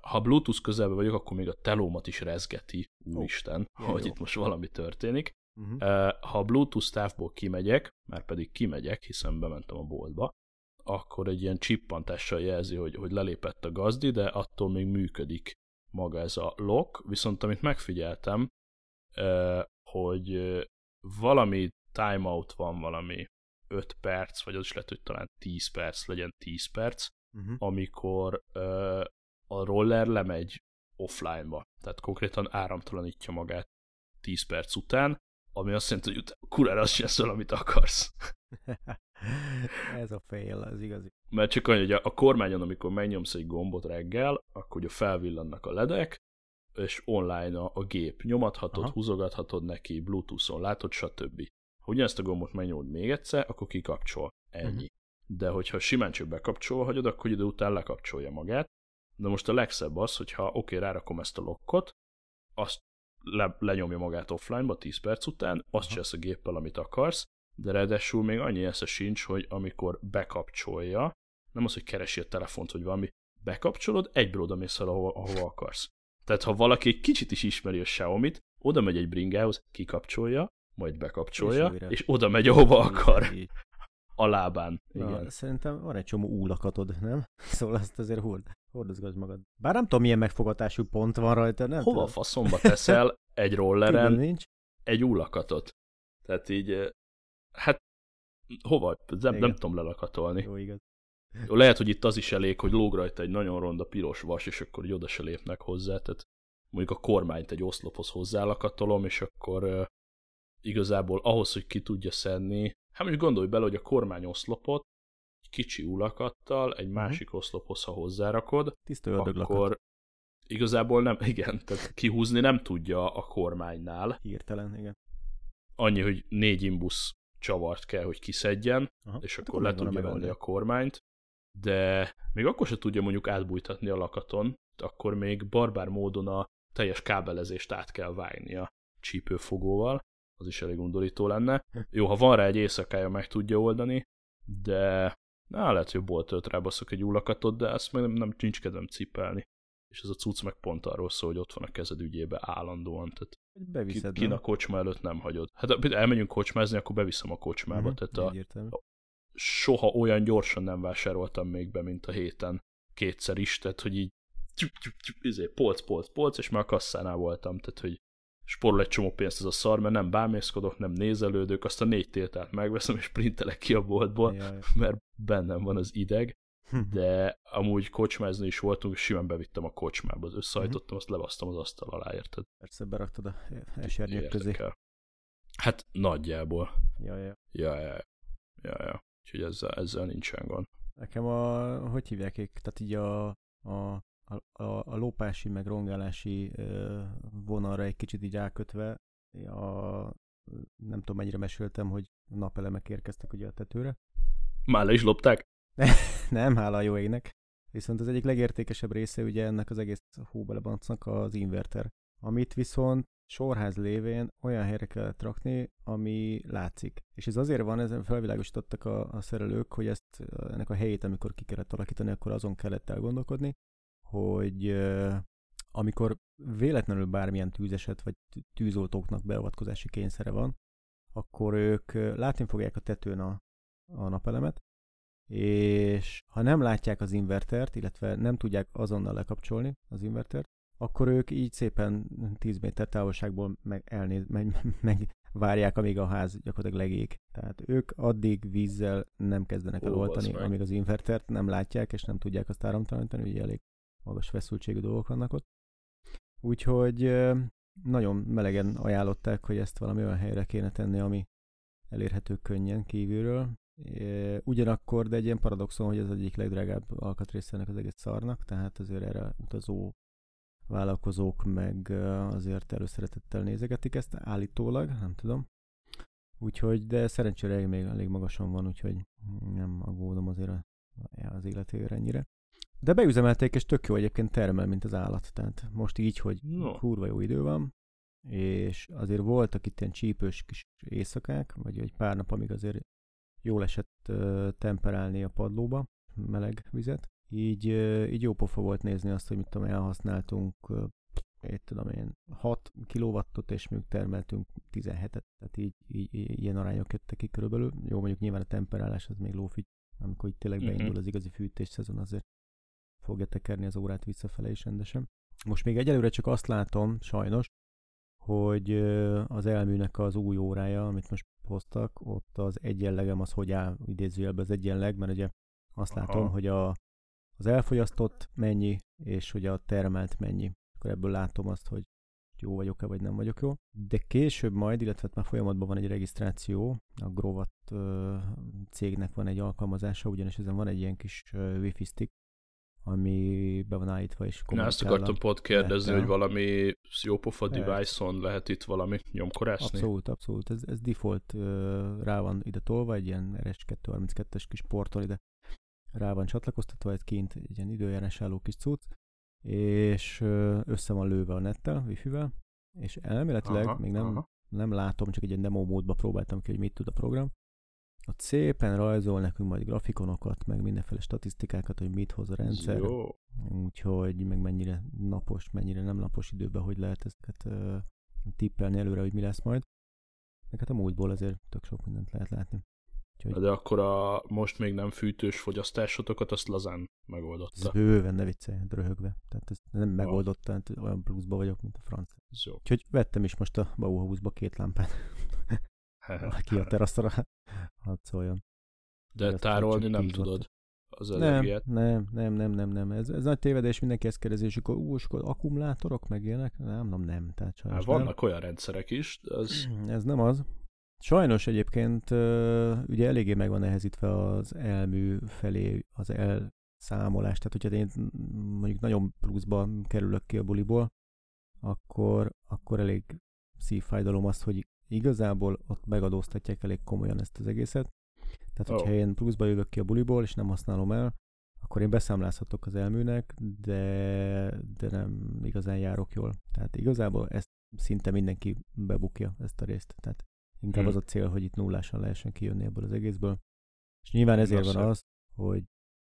ha Bluetooth közelben vagyok, akkor még a telómat is rezgeti, úristen, oh, hogy jó. itt most valami történik. Uh-huh. Ha Bluetooth távból kimegyek, már pedig kimegyek, hiszen bementem a boltba, akkor egy ilyen csippantással jelzi, hogy, hogy lelépett a gazdi, de attól még működik maga ez a lock, viszont amit megfigyeltem, hogy valami timeout van, valami 5 perc, vagy az is lehet, hogy talán 10 perc, legyen 10 perc, uh-huh. amikor a roller lemegy offline-ba. Tehát konkrétan áramtalanítja magát 10 perc után, ami azt jelenti, hogy utána kurára azt csinálsz amit akarsz.
Ez a fail, az igazi.
Mert csak annyi, hogy a, a kormányon, amikor megnyomsz egy gombot reggel, akkor ugye felvillannak a ledek, és online a, a gép nyomathatod, Aha. húzogathatod neki, bluetooth-on látod, stb. Ha ugyanezt a gombot megnyomod még egyszer, akkor kikapcsol. Ennyi. Uh-huh. De hogyha simán csak bekapcsol hagyod, akkor idő után lekapcsolja magát. De most a legszebb az, hogyha oké, okay, rárakom ezt a lokkot, azt le, lenyomja magát offline-ba 10 perc után, azt csinálsz a géppel, amit akarsz, de ráadásul még annyi esze sincs, hogy amikor bekapcsolja, nem az, hogy keresi a telefont, hogy valami, bekapcsolod, egyből oda mész el, ahova, ahova akarsz. Tehát ha valaki egy kicsit is ismeri a Xiaomi-t, oda megy egy bringához, kikapcsolja, majd bekapcsolja, és, és oda megy, ahova akar. A lábán. Igen. Na,
szerintem van egy csomó úlakatod, nem? Szóval azt azért hord, hordozgass magad. Bár nem tudom, milyen megfogatású pont van rajta, nem
Hova tudom. faszomba teszel egy rolleren nincs? egy úlakatot? Tehát így, hát hova? Nem, nem tudom lelakatolni.
Jó, igaz.
Jó, lehet, hogy itt az is elég, hogy lóg rajta egy nagyon ronda piros vas, és akkor így oda se lépnek hozzá, tehát mondjuk a kormányt egy oszlophoz hozzálakatolom, és akkor uh, igazából ahhoz, hogy ki tudja szedni, hát most gondolj bele, hogy a kormány oszlopot egy kicsi ulakattal egy mhm. másik oszlophoz, ha hozzárakod,
Tiszta
akkor igazából nem, igen, tehát kihúzni nem tudja a kormánynál.
Hirtelen, igen.
Annyi, hogy négy imbusz csavart kell, hogy kiszedjen, Aha, és hát akkor le tudja venni a kormányt, de még akkor se tudja mondjuk átbújtatni a lakaton, akkor még barbár módon a teljes kábelezést át kell vágni a csípőfogóval, az is elég undorító lenne. Jó, ha van rá egy éjszakája, meg tudja oldani, de na, lehet, hogy boltot rábaszok egy úlakatot, de ezt meg nem, nem nincs kedvem cipelni. és ez a cucc meg pont arról szól, hogy ott van a kezed ügyébe állandóan, tehát
Beviszed,
ki, kin a kocsma előtt nem hagyod. Hát elmegyünk kocsmázni, akkor beviszem a kocsmába, uh-huh, tehát a, a, soha olyan gyorsan nem vásároltam még be, mint a héten kétszer is, tehát hogy így izé, polc, polc, polc, és már a kasszánál voltam, tehát hogy sporol egy csomó pénzt ez a szar, mert nem bámészkodok, nem nézelődök, azt a négy tiltát megveszem, és printelek ki a boltból, Jaj. mert bennem van az ideg, de amúgy kocsmázni is voltunk, és simán bevittem a kocsmába, az összehajtottam, azt levasztam az asztal alá, érted?
Persze, beraktad a esernyők közé.
El. Hát nagyjából.
Ja, ja.
Ja, ja, ja, ja. Úgyhogy ezzel, ezzel nincsen gond.
Nekem a, hogy hívják, tehát így a, a a, a, a lópási meg rongálási vonalra egy kicsit így elkötve, a, nem tudom mennyire meséltem, hogy napelemek érkeztek ugye a tetőre.
Már le is lopták?
nem, hála a jó égnek. Viszont az egyik legértékesebb része ugye ennek az egész hóbelebancnak az inverter, amit viszont sorház lévén olyan helyre kellett rakni, ami látszik. És ez azért van, ezen felvilágosítottak a, a szerelők, hogy ezt ennek a helyét, amikor ki kellett alakítani, akkor azon kellett elgondolkodni, hogy amikor véletlenül bármilyen tűzeset vagy tűzoltóknak beavatkozási kényszere van, akkor ők látni fogják a tetőn a, a napelemet, és ha nem látják az invertert, illetve nem tudják azonnal lekapcsolni az invertert, akkor ők így szépen 10 méter távolságból meg, elnéz, meg, meg várják, amíg a ház gyakorlatilag legég. Tehát ők addig vízzel nem kezdenek el oltani, amíg az invertert nem látják, és nem tudják azt áramtalanítani, ugye elég magas feszültségű dolgok vannak ott. Úgyhogy nagyon melegen ajánlották, hogy ezt valami olyan helyre kéne tenni, ami elérhető könnyen kívülről. Ugyanakkor, de egy ilyen paradoxon, hogy ez egyik legdrágább alkatrésze az egész szarnak, tehát azért erre utazó vállalkozók meg azért előszeretettel nézegetik ezt állítólag, nem tudom. Úgyhogy, de szerencsére még elég magasan van, úgyhogy nem aggódom azért az életére ennyire. De beüzemelték, és tök jó egyébként termel, mint az állat. Tehát most így, hogy no. kurva jó idő van, és azért voltak itt ilyen csípős kis éjszakák, vagy egy pár nap, amíg azért jól esett uh, temperálni a padlóba meleg vizet. Így, uh, így jó pofa volt nézni azt, hogy mit tudom, elhasználtunk uh, én tudom én, 6 kilowattot, és még termeltünk 17-et, tehát így, így, így, ilyen arányok jöttek ki körülbelül. Jó, mondjuk nyilván a temperálás az még lófügy, amikor itt tényleg beindul uh-huh. az igazi fűtés szezon, azért fogja tekerni az órát visszafele is rendesen. Most még egyelőre csak azt látom, sajnos, hogy az elműnek az új órája, amit most hoztak, ott az egyenlegem az hogy áll idézőjelben az egyenleg, mert ugye azt Aha. látom, hogy a, az elfogyasztott mennyi, és hogy a termelt mennyi. Akkor ebből látom azt, hogy jó vagyok-e, vagy nem vagyok jó. De később majd, illetve hát már folyamatban van egy regisztráció, a Grovat cégnek van egy alkalmazása, ugyanis ezen van egy ilyen kis wifi stick, ami be van állítva, és
Na, ezt akartam pont kérdezni, hogy valami jópofa device-on lehet itt valami nyomkorásni?
Abszolút, abszolút. Ez, ez default rá van ide tolva, egy ilyen RS232-es kis porton ide rá van csatlakoztatva, egy kint egy ilyen időjárás álló kis cucc, és össze van lőve a nettel, wifi-vel, és elméletileg aha, még nem, aha. nem látom, csak egy ilyen demo módba próbáltam ki, hogy mit tud a program, ott szépen rajzol nekünk majd grafikonokat, meg mindenféle statisztikákat, hogy mit hoz a rendszer. Jó. Úgyhogy meg mennyire napos, mennyire nem napos időben, hogy lehet ezeket uh, tippelni előre, hogy mi lesz majd. Meg hát a múltból azért tök sok mindent lehet látni.
Úgyhogy... De akkor a most még nem fűtős fogyasztásotokat azt lazán megoldotta.
Ez bőven, ne viccelj, röhögve. Tehát ez nem megoldott, tehát olyan pluszba vagyok, mint a franc. Jó. Úgyhogy vettem is most a Bauhausba két lámpát. Ki a teraszra, hadd szóljon.
De Ezt tárolni nem tudod az
energiát. Nem, nem, nem, nem, nem. Ez, ez nagy tévedés, mindenki ezt kérdezi, és akkor, ú, és akkor akkumulátorok meg ilyenek? Nem, nem, nem. Tehát
sajnos hát vannak nem. olyan rendszerek is, az...
Ez nem az. Sajnos egyébként ugye eléggé meg van nehezítve az elmű felé az elszámolás. Tehát, hogyha én mondjuk nagyon pluszba kerülök ki a buliból, akkor, akkor elég szívfájdalom az, hogy igazából ott megadóztatják elég komolyan ezt az egészet. Tehát, hogyha oh. én pluszba jövök ki a buliból, és nem használom el, akkor én beszámlázhatok az elműnek, de, de nem igazán járok jól. Tehát igazából ezt szinte mindenki bebukja, ezt a részt. Tehát inkább hmm. az a cél, hogy itt nullásan lehessen kijönni ebből az egészből. És nyilván ezért van az, hogy,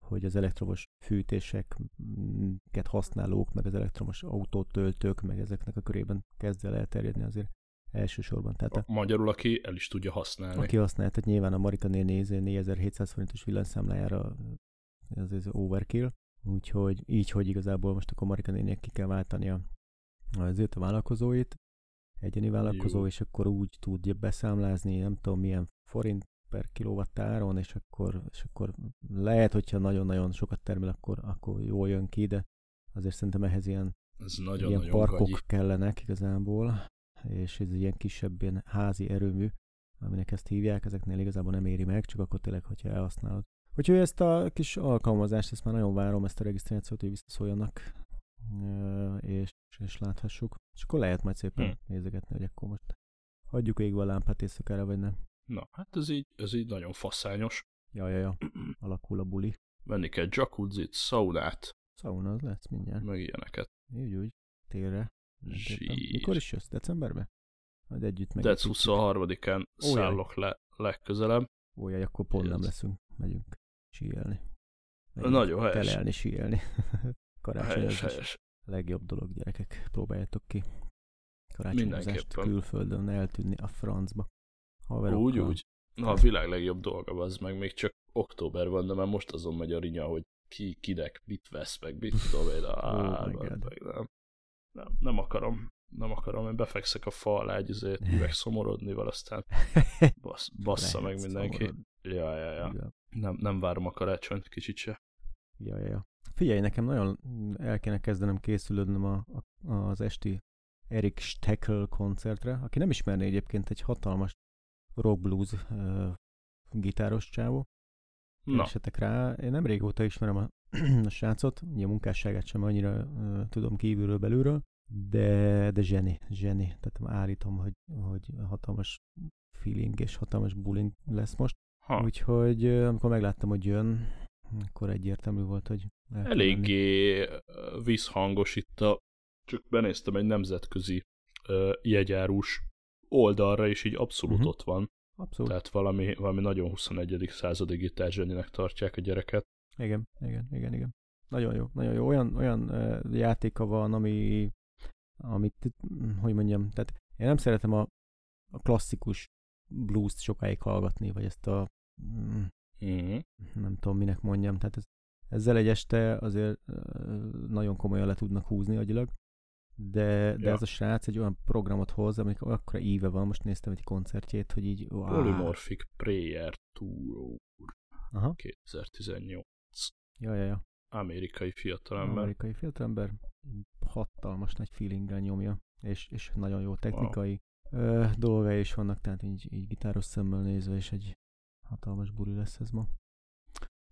hogy az elektromos fűtéseket használók, meg az elektromos autótöltők, meg ezeknek a körében kezd el elterjedni azért elsősorban. Tehát
a, magyarul, aki el is tudja használni.
Aki használja, tehát nyilván a Marika néni 4700 forintos villanyszámlájára ez az overkill, úgyhogy így, hogy igazából most akkor Marika néninek ki kell váltania azért a vállalkozóit, egyeni vállalkozó, Jó. és akkor úgy tudja beszámlázni, nem tudom milyen forint per kilowattáron, és akkor, és akkor lehet, hogyha nagyon-nagyon sokat termel, akkor, akkor jól jön ki, de azért szerintem ehhez ilyen,
ez nagyon,
ilyen
nagyon
parkok
gagyi.
kellenek igazából, és ez ilyen kisebb ilyen házi erőmű, aminek ezt hívják, ezeknél igazából nem éri meg, csak akkor tényleg, hogyha elhasználod. Úgyhogy ezt a kis alkalmazást, ezt már nagyon várom, ezt a regisztrációt, hogy visszaszóljanak, és, és láthassuk. És akkor lehet majd szépen hmm. nézegetni, hogy akkor most hagyjuk égve a lámpát éjszakára, vagy nem.
Na, hát ez így, ez így nagyon faszányos.
Ja, ja, ja. Alakul a buli.
Venni kell jacuzzit, szaunát.
Szauna az lesz mindjárt.
Meg ilyeneket.
Úgy, úgy. Térre. Mikor is jössz? Decemberben? Majd együtt meg.
Dec 23-án szállok le legközelebb.
Jaj, akkor pont nem leszünk. Megyünk síelni.
Megyünk Nagyon helyes.
Telelni, síelni. Karácsony
helyes, helyes.
legjobb dolog, gyerekek. Próbáljátok ki. Karácsonyozást külföldön eltűnni a francba.
Haverokkal. Úgy, úgy. Na, a világ legjobb dolga az meg még csak október van, de már most azon megy a rinya, hogy ki, kinek mit vesz, meg mit tudom én, oh meg nem. Nem. Nem akarom, nem akarom, én befekszek a fa alá egy azért üveg szomorodnival, aztán bassz, bassza meg mindenki. Szomorod. Ja, ja, ja. Nem, nem várom a karácsonyt kicsit se.
Ja, ja, ja. Figyelj, nekem nagyon el kéne kezdenem készülődnöm a, a, az esti Erik Steckel koncertre, aki nem ismerné egyébként egy hatalmas rock blues uh, gitáros csávó. Na. Esetek rá. Én nem régóta ismerem a, a srácot, ugye a munkásságát sem annyira uh, tudom kívülről belülről, de, de zseni, zseni. Tehát állítom, hogy, hogy hatalmas feeling és hatalmas bullying lesz most. Ha. Úgyhogy amikor megláttam, hogy jön, akkor egyértelmű volt, hogy...
Eléggé visszhangos itt a... Csak benéztem egy nemzetközi uh, jegyárus oldalra, és így abszolút uh-huh. ott van.
Abszolút.
Tehát valami, valami nagyon 21. századi gitárzseninek tartják a gyereket.
Igen, igen, igen, igen. Nagyon jó, nagyon jó. Olyan, olyan uh, játéka van, ami, amit, hogy mondjam, tehát én nem szeretem a, a klasszikus blues-t sokáig hallgatni, vagy ezt a mm, uh-huh. nem tudom, minek mondjam, tehát ez, ezzel egy este azért uh, nagyon komolyan le tudnak húzni agyilag, de, de ja. ez a srác egy olyan programot hoz, amik akkora íve van, most néztem egy koncertjét, hogy így...
Wow. Polymorphic Prayer Tour Aha. 2018.
Ja, ja, ja.
Amerikai fiatalember.
Amerikai fiatalember hatalmas nagy feelinggel nyomja, és, és nagyon jó technikai wow. dolgai is vannak, tehát így, így gitáros szemmel nézve, és egy hatalmas buli lesz ez ma.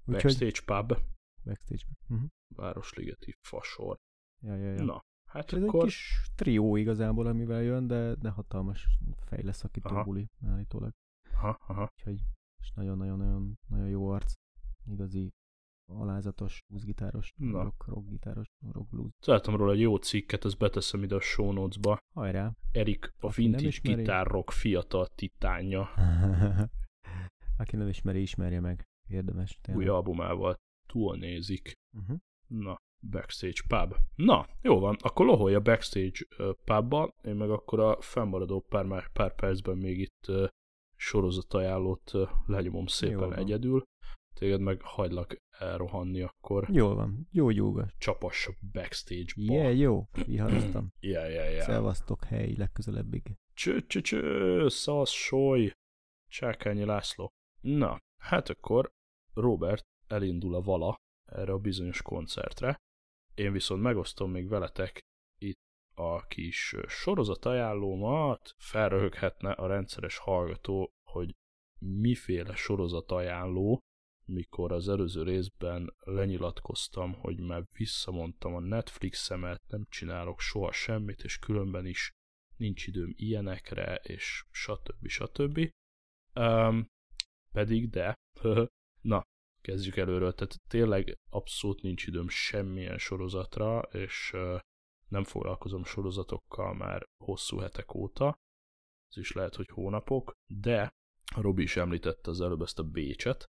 Úgyhogy... Backstage pub.
Backstage. Uh-huh.
Városligeti fasor.
Ja, ja, ja.
Na, Hát
Ez akkor... egy kis trió igazából, amivel jön, de, de hatalmas fejleszakító aha. buli állítólag.
Aha, aha.
Úgyhogy és nagyon-nagyon-nagyon nagyon jó arc. Igazi alázatos bluesgitáros, rock, rock gitáros, rock blues.
Találtam róla egy jó cikket, ezt beteszem ide a show notes-ba.
Hajrá!
Erik, a Aki vintage gitárrock fiatal titánja.
Aki nem ismeri, ismerje meg. Érdemes.
Tényleg. Új albumával túlnézik. Uh-huh. Na, Backstage pub. Na, jó van, akkor loholja backstage pubba, én meg akkor a fennmaradó pár, pár percben még itt uh, sorozatajánlót uh, lenyomom szépen egyedül. Téged meg hagylak elrohanni akkor.
Jó van, jó jóga.
Csapass backstage-ba.
Yeah, jó, viharoztam.
yeah, yeah, yeah.
Szevasztok, hely, legközelebbig.
Cső, cső, cső, szasz, soly. Csákányi László. Na, hát akkor Robert elindul a vala erre a bizonyos koncertre, én viszont megosztom még veletek itt a kis sorozat ajánlómat, felröhöghetne a rendszeres hallgató, hogy miféle sorozat ajánló, mikor az előző részben lenyilatkoztam, hogy már visszamondtam a Netflixemet, nem csinálok soha semmit, és különben is nincs időm ilyenekre, és stb. stb. Um, pedig de, na, kezdjük előről, tehát tényleg abszolút nincs időm semmilyen sorozatra, és nem foglalkozom sorozatokkal már hosszú hetek óta, ez is lehet, hogy hónapok, de Robi is említette az előbb ezt a Bécset,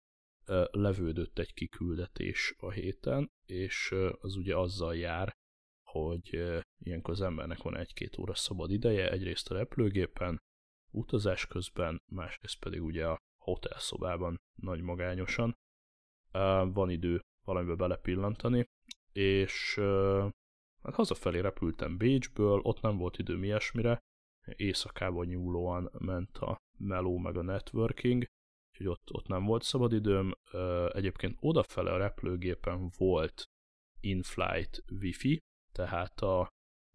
levődött egy kiküldetés a héten, és az ugye azzal jár, hogy ilyenkor az embernek van egy-két óra szabad ideje, egyrészt a repülőgépen, utazás közben, másrészt pedig ugye a hotelszobában nagy magányosan. Van idő valamibe belepillantani, és hát hazafelé repültem Bécsből, ott nem volt időm ilyesmire, éjszakában nyúlóan ment a meló meg a networking, úgyhogy ott, ott nem volt szabad időm. Egyébként odafele a repülőgépen volt in-flight wifi, tehát a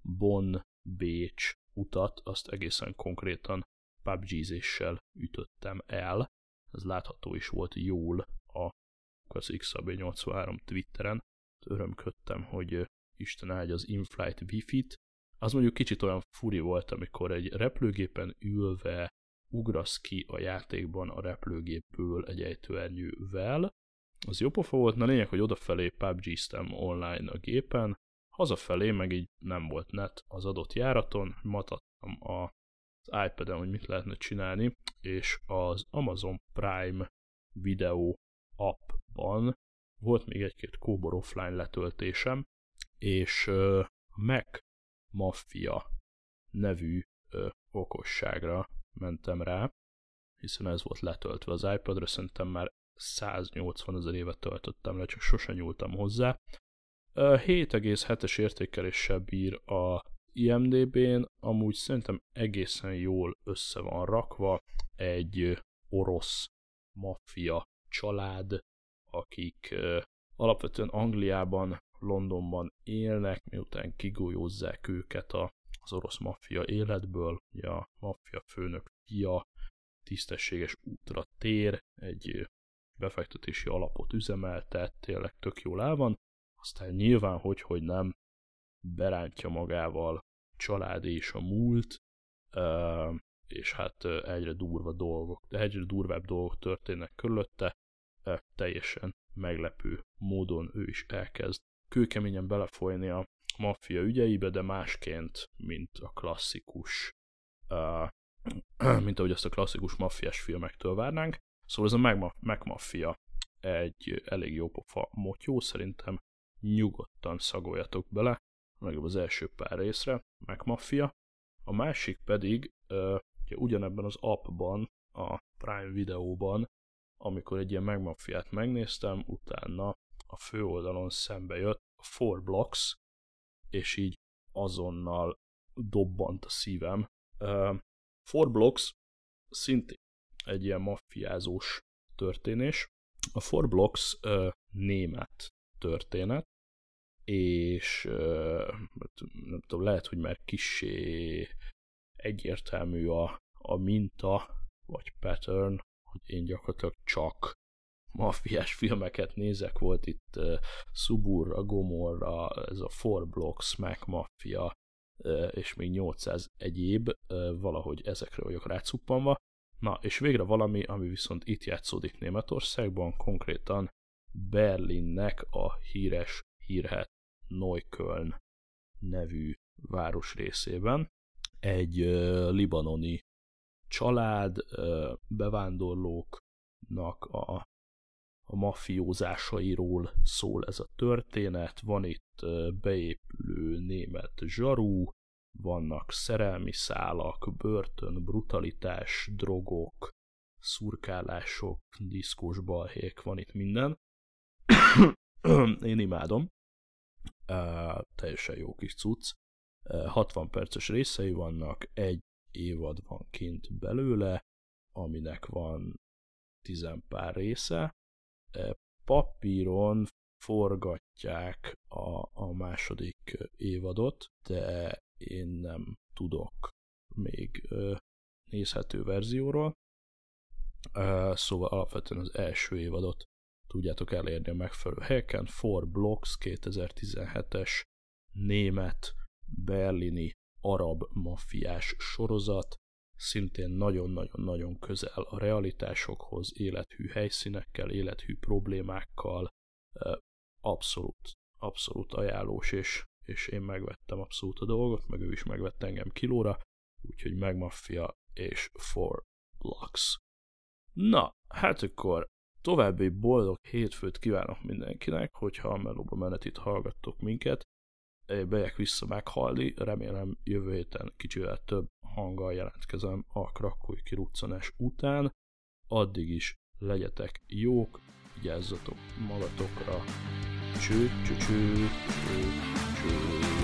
Bonn-Bécs utat azt egészen konkrétan Pubg-ízéssel ütöttem el. Ez látható is volt jól a az XAB83 Twitteren. Örömködtem, hogy Isten áldja az in-flight wifi-t. Az mondjuk kicsit olyan furi volt, amikor egy repülőgépen ülve ugrasz ki a játékban a repülőgépből egy ejtőernyővel. Az jó pofa volt, na lényeg, hogy odafelé pubg online a gépen, hazafelé meg így nem volt net az adott járaton, matattam a, az iPad-en, hogy mit lehetne csinálni, és az Amazon Prime videó appban volt még egy-két kóbor offline letöltésem, és uh, Mac Mafia nevű uh, okosságra mentem rá, hiszen ez volt letöltve az iPad-ra, szerintem már 180 ezer évet töltöttem le, csak sosem nyúltam hozzá. 7,7-es értékeléssel bír a IMDB-n, amúgy szerintem egészen jól össze van rakva egy orosz maffia család, akik alapvetően Angliában, Londonban élnek, miután kigolyózzák őket a, az orosz maffia életből. A maffia főnök fia tisztességes útra tér, egy befektetési alapot üzemeltet, tényleg tök jól el van, aztán nyilván, hogy, hogy nem, berántja magával család és a múlt, és hát egyre durva dolgok, de egyre durvább dolgok történnek körülötte, teljesen meglepő módon ő is elkezd kőkeményen belefolyni a maffia ügyeibe, de másként, mint a klasszikus, mint ahogy azt a klasszikus maffiás filmektől várnánk. Szóval ez a Mac Mafia egy elég jó pofa motyó, szerintem nyugodtan szagoljatok bele, meg az első pár részre, Mac Mafia. A másik pedig ugye ugyanebben az appban, a Prime videóban, amikor egy ilyen megmafiát megnéztem, utána a főoldalon szembe jött a Four Blocks, és így azonnal dobbant a szívem. Uh, Four Blocks szintén egy ilyen maffiázós történés. A Four Blocks uh, német történet, és uh, nem tudom, lehet, hogy már kisé egyértelmű a, a minta, vagy pattern, hogy én gyakorlatilag csak maffiás filmeket nézek, volt itt uh, Suburra, Gomorra, ez a Four Blocks, Mac Mafia, uh, és még 800 egyéb, uh, valahogy ezekre vagyok rácuppanva. Na, és végre valami, ami viszont itt játszódik Németországban, konkrétan Berlinnek a híres, hírhet Neukölln nevű város részében. Egy uh, libanoni család, uh, bevándorlóknak a, a mafiózásairól szól ez a történet. Van itt beépülő német zsarú, vannak szerelmi szálak, börtön, brutalitás, drogok, szurkálások, diszkós balhék, van itt minden. Én imádom. Uh, teljesen jó kis cucc. Uh, 60 perces részei vannak, egy évad van kint belőle, aminek van tizenpár része. Papíron forgatják a, a második évadot, de én nem tudok még nézhető verzióról. Szóval alapvetően az első évadot tudjátok elérni a megfelelő helyeken. Four Blocks 2017-es német, berlini, arab mafiás sorozat, szintén nagyon-nagyon-nagyon közel a realitásokhoz, élethű helyszínekkel, élethű problémákkal, abszolút, abszolút ajánlós, és, és én megvettem abszolút a dolgot, meg ő is megvett engem kilóra, úgyhogy megmaffia és Four Blocks. Na, hát akkor További boldog hétfőt kívánok mindenkinek, hogyha a melóba menetit hallgattok minket. Bejek vissza meghalni, remélem jövő héten kicsivel több hanggal jelentkezem a krakói kiruccanás után. Addig is legyetek jók, vigyázzatok magatokra. Cső, cső, cső, cső, cső.